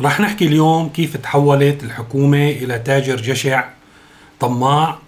رح نحكي اليوم كيف تحولت الحكومة إلى تاجر جشع طماع.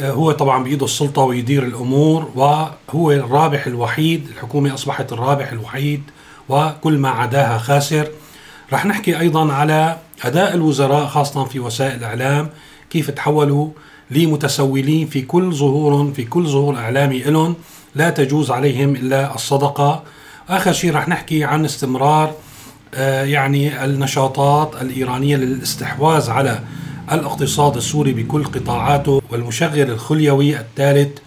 آه، هو طبعا بإيده السلطة ويدير الأمور وهو الرابح الوحيد الحكومة أصبحت الرابح الوحيد وكل ما عداها خاسر. رح نحكي أيضا على أداء الوزراء خاصة في وسائل الإعلام كيف تحولوا لمتسولين في كل ظهور في كل ظهور إعلامي لهم لا تجوز عليهم إلا الصدقة. آخر شيء رح نحكي عن استمرار يعني النشاطات الإيرانية للاستحواذ على الاقتصاد السوري بكل قطاعاته والمشغل الخليوي الثالث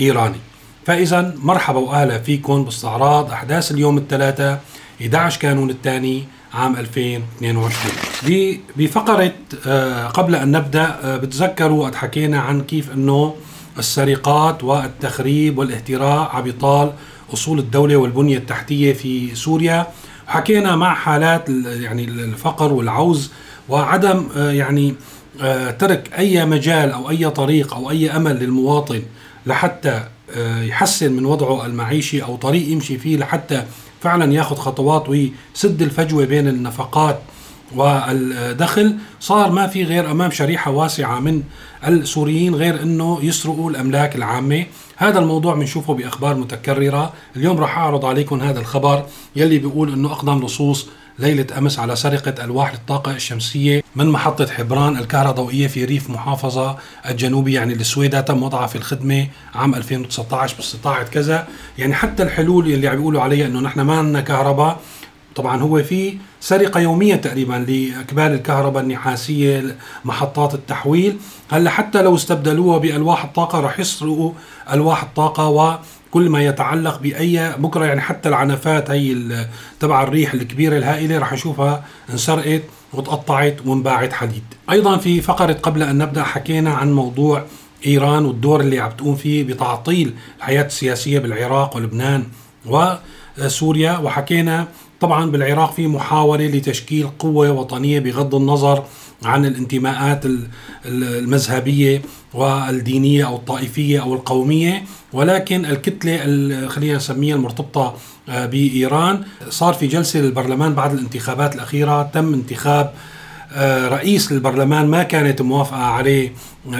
إيراني. فإذا مرحبا وأهلا فيكم باستعراض أحداث اليوم الثلاثاء 11 كانون الثاني عام 2022 بفقرة آه، قبل أن نبدأ آه، بتذكروا قد حكينا عن كيف أنه السرقات والتخريب والاهتراء عبطال أصول الدولة والبنية التحتية في سوريا حكينا مع حالات يعني الفقر والعوز وعدم آه، يعني آه، ترك أي مجال أو أي طريق أو أي أمل للمواطن لحتى آه، يحسن من وضعه المعيشي أو طريق يمشي فيه لحتى فعلا ياخذ خطوات ويسد الفجوة بين النفقات والدخل صار ما في غير أمام شريحة واسعة من السوريين غير إنه يسرقوا الأملاك العامة. هذا الموضوع بنشوفه بأخبار متكررة. اليوم راح أعرض عليكم هذا الخبر يلي بيقول إنه أقدم لصوص ليلة أمس على سرقة ألواح الطاقة الشمسية من محطة حبران الكهربائية في ريف محافظة الجنوبي يعني السويدة تم وضعها في الخدمة عام 2019 باستطاعة كذا. يعني حتى الحلول اللي عم بيقولوا عليها أنه نحن ما عندنا كهرباء طبعا هو في سرقة يومية تقريبا لأكبال الكهرباء النحاسية محطات التحويل. هلأ حتى لو استبدلوها بألواح الطاقة رح يسرقوا ألواح الطاقة وكل ما يتعلق بأي بكرة يعني حتى العنفات هي تبع الريح الكبيرة الهائلة رح نشوفها انسرقت وتقطعت وانباعت حديد. أيضا في فقرة قبل أن نبدأ حكينا عن موضوع إيران والدور اللي عم تقوم فيه بتعطيل الحياة السياسية بالعراق ولبنان وسوريا وحكينا طبعا بالعراق في محاولة لتشكيل قوة وطنية بغض النظر عن الانتماءات المذهبية والدينية أو الطائفية أو القومية. ولكن الكتلة خلينا نسميها المرتبطة آه، بإيران صار في جلسة للبرلمان بعد الانتخابات الأخيرة تم انتخاب رئيس للبرلمان ما كانت موافقة عليه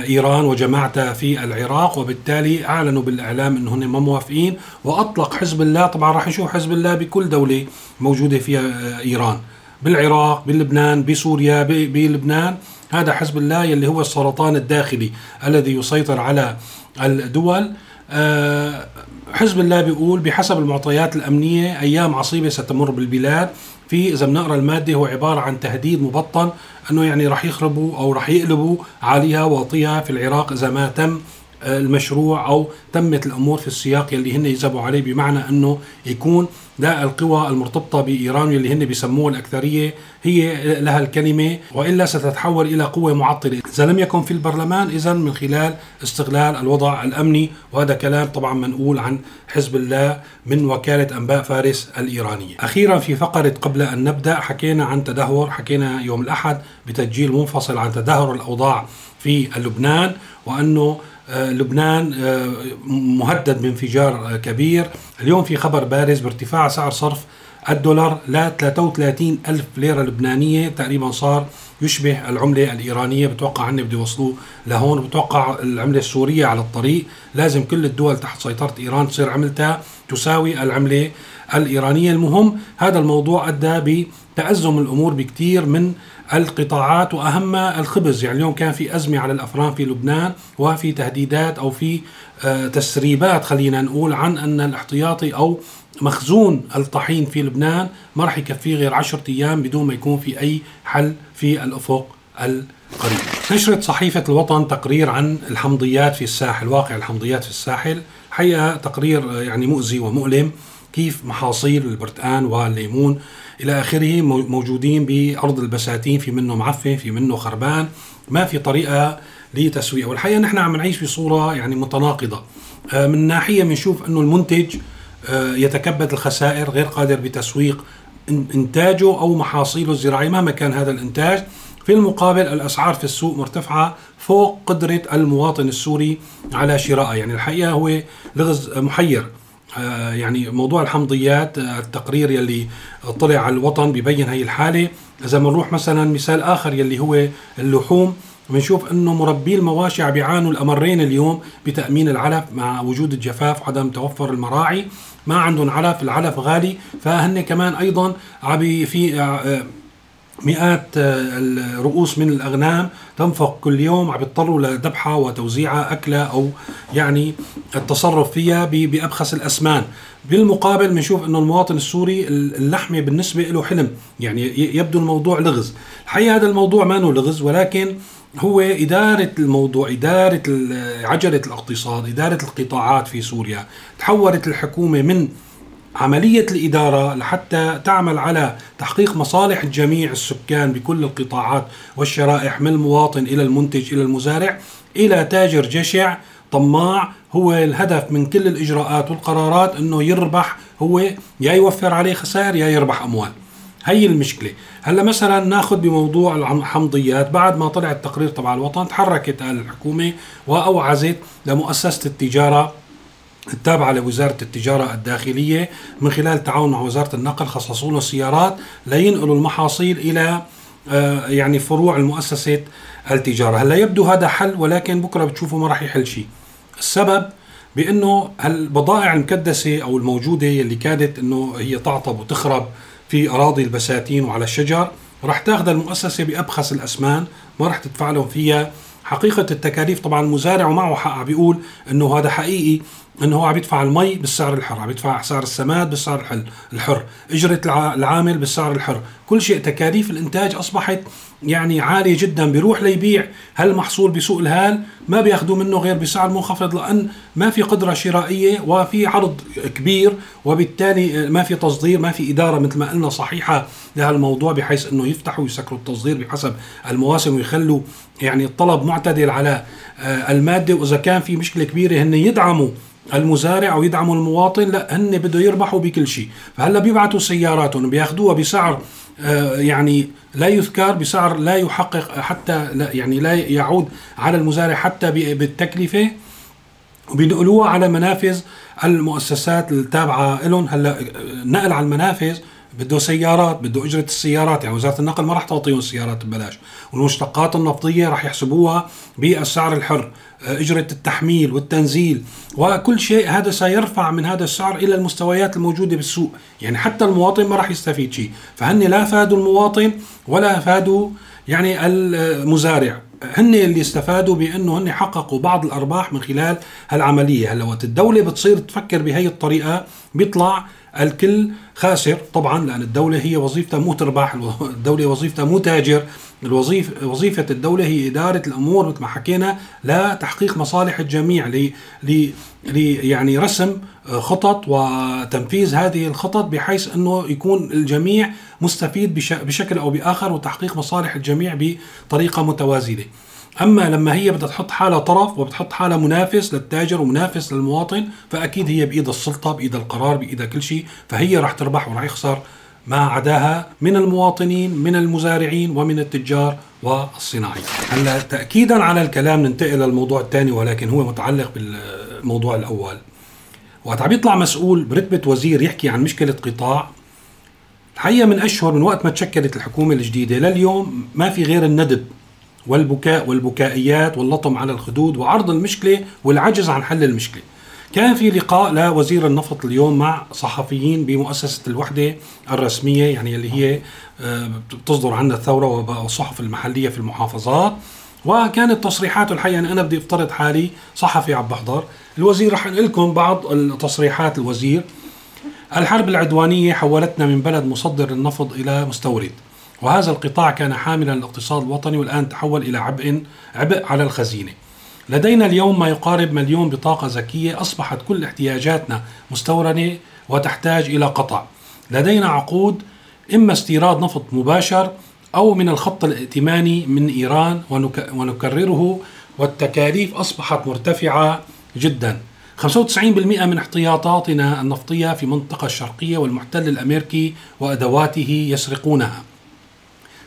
إيران وجماعتها في العراق وبالتالي أعلنوا بالإعلام أنهم ما موافقين وأطلق حزب الله. طبعا راح نشوف حزب الله بكل دولة موجودة فيها آه، إيران بالعراق بلبنان بسوريا بلبنان. هذا حزب الله يلي هو السرطان الداخلي الذي يسيطر على الدول. آه، حزب الله بيقول بحسب المعطيات الأمنية أيام عصيبة ستمر بالبلاد. في إذا بنقرأ المادة هو عبارة عن تهديد مبطن أنه يعني رح يخربوا أو رح يقلبوا عليها واطيها في العراق إذا ما تم. المشروع أو تمت الأمور في السياق يلي هن يذهبوا عليه بمعنى إنه يكون لا القوى المرتبطة بإيران يلي هن بيسموها الأكثرية هي لها الكلمة وإلا ستتحول إلى قوة معطلة، إذا لم يكن في البرلمان اذا من خلال استغلال الوضع الأمني وهذا كلام طبعا منقول عن حزب الله من وكالة أنباء فارس الإيرانية. أخيرا في فقرة قبل أن نبدأ حكينا عن تدهور، حكينا يوم الأحد بتسجيل منفصل عن تدهور الأوضاع في لبنان وأنه لبنان آه، مهدد بانفجار آه، كبير. اليوم في خبر بارز بارتفاع سعر صرف الدولار ل 33 ألف ليرة لبنانية. تقريبا صار يشبه العملة الإيرانية. بتوقع عني بده يوصلوه لهون. بتوقع العملة السورية على الطريق. لازم كل الدول تحت سيطرة إيران تصير عملتها تساوي العملة الإيرانية. المهم هذا الموضوع أدى بتأزم الأمور بكثير من القطاعات واهمها الخبز يعني اليوم كان في أزمة على الأفران في لبنان وفي تهديدات أو في آه، تسريبات خلينا نقول عن أن الاحتياطي أو مخزون الطحين في لبنان ما راح يكفيه غير 10 أيام بدون ما يكون في أي حل في الأفق القريب. نشرت صحيفة الوطن تقرير عن الحمضيات في الساحل، واقع الحمضيات في الساحل، حقيقة تقرير آه، يعني مؤذي ومؤلم كيف محاصيل البرتقان والليمون إلى آخره موجودين بأرض البساتين في منه معفن في منه خربان ما في طريقة لتسويقه والحقيقة نحن عم نعيش بصوره يعني متناقضة. آه، من ناحية بنشوف إنه المنتج آه، يتكبد الخسائر غير قادر بتسويق إنتاجه أو محاصيله الزراعيه مهما كان هذا الإنتاج. في المقابل الأسعار في السوق مرتفعة فوق قدرة المواطن السوري على شرائها يعني الحقيقة هو لغز محير. يعني موضوع الحمضيات آه، التقرير يلي طلع على الوطن ببين هي الحالة. إذا بنروح مثلا مثال آخر يلي هو اللحوم بنشوف إنه مربي المواشي عم بيعانوا الأمرين اليوم بتأمين العلف مع وجود الجفاف وعدم توفر المراعي. ما عندهم علف العلف غالي. فهن كمان أيضا عم في آه، مئات الرؤوس من الأغنام تنفق كل يوم عم بيضطروا لذبحها وتوزيعها اكلها أو يعني التصرف فيها بأبخس الأسمان. بالمقابل بنشوف إنه المواطن السوري اللحمة بالنسبة له حلم. يعني يبدو الموضوع لغز. الحقيقة هذا الموضوع ما لغز ولكن هو إدارة الموضوع إدارة عجلة الاقتصاد إدارة القطاعات في سوريا. تحولت الحكومة من عملية الإدارة لحتى تعمل على تحقيق مصالح جميع السكان بكل القطاعات والشرائح من المواطن إلى المنتج إلى المزارع إلى تاجر جشع طماع هو الهدف من كل الإجراءات والقرارات أنه يربح هو يا يوفر عليه خسائر يا يربح أموال. هي المشكلة. هلأ مثلا ناخذ بموضوع الحمضيات. بعد ما طلع التقرير تبع الوطن تحركت الحكومة وأوعزت لمؤسسة التجارة التابعة لوزارة التجارة الداخلية من خلال تعاون مع وزارة النقل خصصوا له سيارات لينقلوا المحاصيل إلى آه، يعني فروع المؤسسة التجارة. هلأ يبدو هذا حل ولكن بكرة بتشوفوا ما راح يحل شيء. السبب بأنه البضائع المكدسة أو الموجودة اللي كادت أنه هي تعطب وتخرب في أراضي البساتين وعلى الشجر راح تاخذ المؤسسة بأبخس الأسمان ما راح تدفع لهم فيها. حقيقة التكاليف طبعا المزارع ومعه حق بيقول إنه هذا حقيقي. إنه هو عم يدفع المي بالسعر الحر عم يدفع سعر السماد بالسعر الحر إجرة العامل بالسعر الحر. كل شيء تكاليف الإنتاج أصبحت يعني عالية جدا بيروح ليبيع. هالمحصول بسوق الهال؟ ما بياخذوا منه غير بسعر منخفض لأن ما في قدرة شرائية وفي عرض كبير وبالتالي ما في تصدير ما في إدارة مثل ما قلنا صحيحة لهالموضوع بحيث إنه يفتحوا ويسكروا التصدير بحسب المواسم ويخلوا يعني الطلب معتدل على آه، المادة وإذا كان في مشكلة كبيرة هن يدعموا المزارع أو يدعموا المواطن لا هن بده يربحوا بكل شيء. فهلأ بيبعتوا سياراتهم بياخذوها بسعر آه، يعني لا يذكر بسعر لا يحقق حتى لا يعني لا يعود على المزارع حتى بالتكلفة وبينقلوها على منافذ المؤسسات التابعة لهم. هلأ نقل على المنافذ بده سيارات بده أجرة السيارات يعني وزارة النقل ما راح تعطيهم السيارات ببلاش. والمشتقات النفطية راح يحسبوها بالسعر الحر أجرة التحميل والتنزيل. وكل شيء هذا سيرفع من هذا السعر إلى المستويات الموجودة بالسوق. يعني حتى المواطن ما راح يستفيد شيء. فهن لا فادوا المواطن ولا فادوا يعني المزارع. هن اللي استفادوا بأنه هن حققوا بعض الأرباح من خلال هالعملية. هلا وقت الدولة بتصير تفكر بهي الطريقة بيطلع الكل خاسر طبعا لأن الدولة هي وظيفتها مو تربح الدولة وظيفتها مو تاجر الوظيفة وظيفة الدولة هي إدارة الأمور مثل ما حكينا لتحقيق مصالح الجميع ل ل يعني رسم خطط وتنفيذ هذه الخطط بحيث إنه يكون الجميع مستفيد بشكل أو بآخر وتحقيق مصالح الجميع بطريقة متوازنة. أما لما هي بدها تحط حالها طرف وبتحط حالها منافس للتاجر ومنافس للمواطن فأكيد هي بإيد السلطة بإيد القرار بايد كل شيء. فهي راح تربح وراح يخسر ما عداها من المواطنين من المزارعين ومن التجار والصناعيين هلأ تاكيدا على الكلام ننتقل للموضوع الثاني ولكن هو متعلق بالموضوع الأول. وقت عم يطلع مسؤول برتبة وزير يحكي عن مشكلة قطاع الحقيقة من أشهر من وقت ما تشكلت الحكومة الجديدة لليوم ما في غير الندب. والبكاء والبكائيات واللطم على الخدود وعرض المشكلة والعجز عن حل المشكلة. كان في لقاء لوزير النفط اليوم مع صحفيين بمؤسسة الوحدة الرسمية يعني اللي هي آه، بتصدر عنها الثورة والصحف المحلية في المحافظات. وكانت تصريحاته الحقيقة أنا بدي أفترض حالي صحفي عم بحضر الوزير رح أنقل لكم بعض التصريحات الوزير. الحرب العدوانية حولتنا من بلد مصدر النفط إلى مستورد. وهذا القطاع كان حاملا للاقتصاد الوطني والآن تحول إلى عبء عبء على الخزينة. لدينا اليوم ما يقارب مليون بطاقة ذكية أصبحت كل احتياجاتنا مستوردة وتحتاج إلى قطع. لدينا عقود إما استيراد نفط مباشر أو من الخط الائتماني من إيران ونكرره والتكاليف أصبحت مرتفعة جدا. 95% من احتياطاتنا النفطية في المنطقة الشرقية والمحتل الأمريكي وأدواته يسرقونها.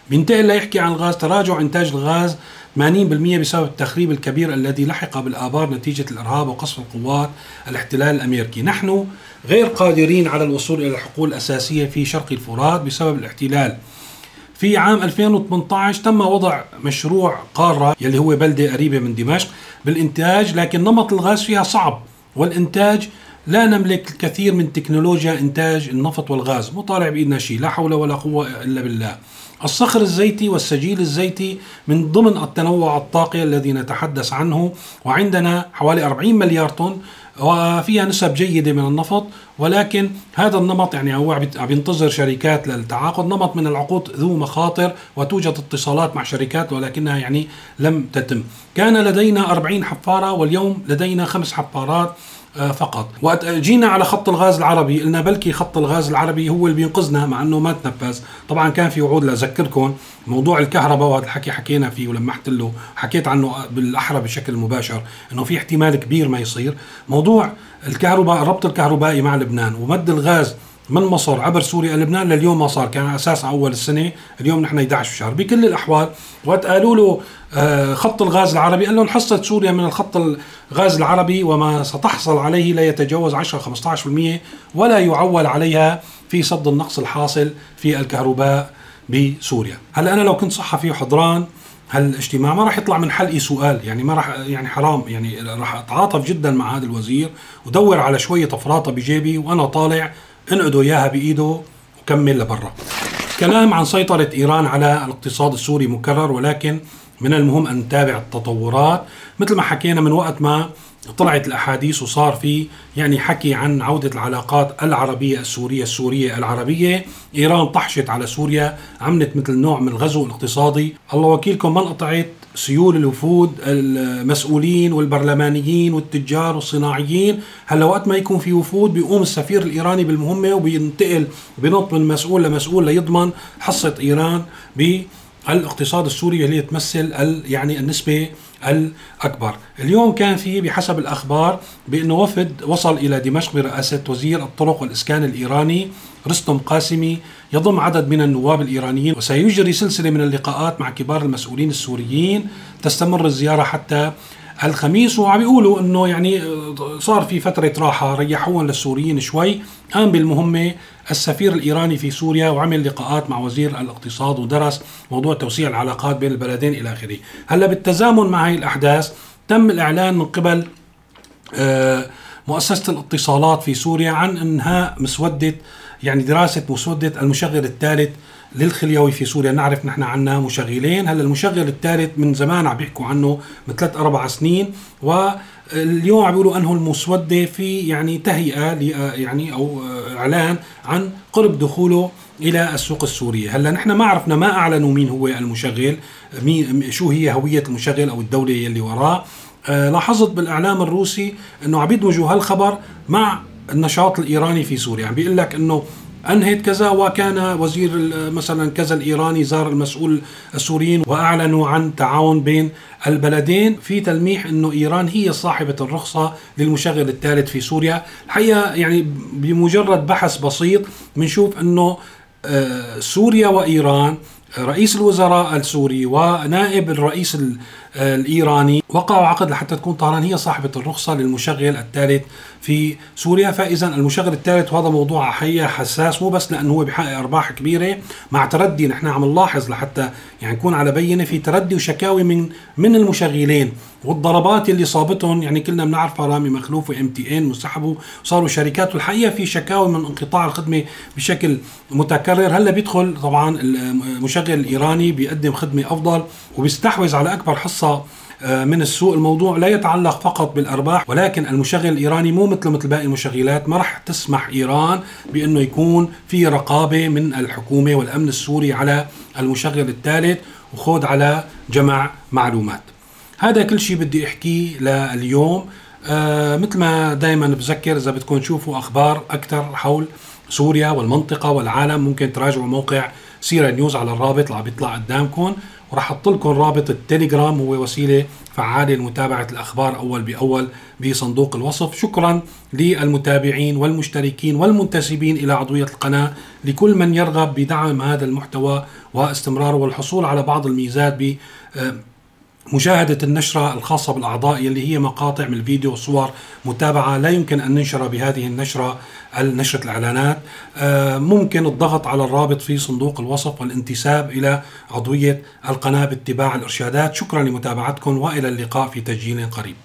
بينتقل ليحكي عن الغاز تراجع إنتاج الغاز 80% بسبب التخريب الكبير الذي لحق بالآبار نتيجة الإرهاب وقصف القوات الاحتلال الأمريكي. نحن غير قادرين على الوصول إلى الحقول الأساسية في شرق الفرات بسبب الاحتلال. في عام 2018 تم وضع مشروع قارة يلي هو بلدة قريبة من دمشق بالإنتاج لكن نمط الغاز فيها صعب والإنتاج لا نملك الكثير من تكنولوجيا إنتاج النفط والغاز. مو طالع بإيدنا شيء لا حول ولا قوة إلا بالله. الصخر الزيتي والسجيل الزيتي من ضمن التنوع الطاقي الذي نتحدث عنه وعندنا حوالي 40 مليار طن وفيها نسب جيدة من النفط ولكن هذا النمط يعني هو عم ينتظر شركات للتعاقد. نمط من العقود ذو مخاطر وتوجد اتصالات مع شركات ولكنها يعني لم تتم. كان لدينا 40 حفارة واليوم لدينا خمس حفارات فقط. وقت جينا على خط الغاز العربي قلنا بلكي خط الغاز العربي هو اللي بينقذنا مع إنه ما تنفذ. طبعا كان في وعود لأذكركم موضوع الكهرباء وهذا الحكي حكينا فيه ولمحت له حكيت عنه بالأحرى بشكل مباشر إنه في احتمال كبير ما يصير. موضوع الكهرباء الربط الكهربائي مع لبنان ومد الغاز من مصر عبر سوريا لبنان لليوم ما صار كان على أساس أول السنة اليوم نحن 11 شهر. بكل الأحوال وقت قالوا له آه، خط الغاز العربي قال لهم حصة سوريا من الخط الغاز العربي وما ستحصل عليه لا يتجاوز 10 15% ولا يعول عليها في سد النقص الحاصل في الكهرباء بسوريا. هلا أنا لو كنت صحفي وحضران هالاجتماع ما راح يطلع من حلقي سؤال يعني ما راح يعني حرام يعني راح أتعاطف جدا مع هذا الوزير ودور على شوية أفراطة بجيبي وأنا طالع انقدوا إياها بإيده وكمل لبرا. كلام عن سيطرة إيران على الاقتصاد السوري مكرر ولكن من المهم أن نتابع التطورات. مثل ما حكينا من وقت ما طلعت الأحاديث وصار في يعني حكي عن عودة العلاقات العربية السورية السورية العربية، إيران طحشت على سوريا، عملت مثل نوع من الغزو الاقتصادي، الله وكيلكم ما انقطعت سيول الوفود المسؤولين والبرلمانيين والتجار والصناعيين. هلا وقت ما يكون في وفود بيقوم السفير الإيراني بالمهمة وبينتقل بينط من مسؤول لمسؤول ليضمن حصة إيران بالإقتصاد السوري اللي تمثل يعني النسبة الأكبر. اليوم كان في بحسب الأخبار بأنه وفد وصل إلى دمشق برئاسة وزير الطرق والإسكان الإيراني رستم قاسمي يضم عدد من النواب الإيرانيين وسيجري سلسلة من اللقاءات مع كبار المسؤولين السوريين. تستمر الزيارة حتى الخميس وعم بيقولوا إنه يعني صار في فترة راحة ريحوهم للسوريين شوي. قام بالمهمة السفير الإيراني في سوريا وعمل لقاءات مع وزير الاقتصاد ودرس موضوع توسيع العلاقات بين البلدين إلى آخره. هلأ بالتزامن مع هي الأحداث تم الإعلان من قبل آه، مؤسسة الاتصالات في سوريا عن إنهاء مسودة يعني دراسة مسودة المشغل الثالث للخليوي في سوريا. نعرف نحن عنا مشغلين. هلا المشغل الثالث من زمان عم بيحكوا عنه من ثلاث أربع سنين واليوم عم بيقولوا أنه المسودة في يعني تهيئة يعني أو إعلان عن قرب دخوله إلى السوق السورية، هلا نحن ما عرفنا ما أعلنوا مين هو المشغل، مين شو هي هوية المشغل أو الدولة يلي وراه، آه، لاحظت بالإعلام الروسي إنه عم يدمجوا هالخبر مع النشاط الإيراني في سوريا، عم بيقول لك إنه أنهيت كذا وكان وزير مثلا كذا الإيراني زار المسؤول السوريين وأعلنوا عن تعاون بين البلدين في تلميح إنه إيران هي صاحبة الرخصة للمشغل الثالث في سوريا، الحقيقة يعني بمجرد بحث بسيط بنشوف إنه آه، سوريا وإيران رئيس الوزراء السوري ونائب الرئيس الإيراني. وقعوا عقد لحتى تكون طهران هي صاحبة الرخصة للمشغل الثالث في سوريا. فإذا المشغل الثالث وهذا موضوع حقيقه حساس مو بس لأنه هو بحقق أرباح كبيرة مع تردي نحن عم نلاحظ لحتى يعني نكون على بينة في تردي وشكاوي من من المشغلين. والضربات اللي صابتهم يعني كلنا بنعرفها رامي مخلوف وام تي إن وسحبوا صاروا شركات. والحقيقة في شكاوي من انقطاع الخدمة بشكل متكرر. هلأ بيدخل طبعا المشغل الإيراني بيقدم خدمة أفضل وبيستحوذ على أكبر حصة آه، من السوق الموضوع لا يتعلق فقط بالأرباح ولكن المشغل الإيراني مو مثل مثل باقي المشغلات. ما راح تسمح إيران بإنه يكون في رقابة من الحكومة والأمن السوري على المشغل الثالث وخوض على جمع معلومات. هذا كل شيء بدي احكيه لليوم. آه مثل ما دائما بذكر إذا بدكم تشوفوا أخبار أكثر حول سوريا والمنطقة والعالم ممكن تراجعوا موقع سيرا نيوز على الرابط اللي عم بيطلع قدامكم. وراح أحط لكم رابط التليجرام هو وسيلة فعالة لمتابعة الأخبار أول بأول بصندوق الوصف. شكرا للمتابعين والمشتركين والمنتسبين إلى عضوية القناة لكل من يرغب بدعم هذا المحتوى واستمراره والحصول على بعض الميزات ب مشاهدة النشرة الخاصة بالأعضاء يلي هي مقاطع من الفيديو وصور متابعة لا يمكن أن ننشر بهذه النشرة نشرة الإعلانات. آه، ممكن الضغط على الرابط في صندوق الوصف والانتساب إلى عضوية القناة باتباع الإرشادات. شكرا لمتابعتكم وإلى اللقاء في تسجيل قريب.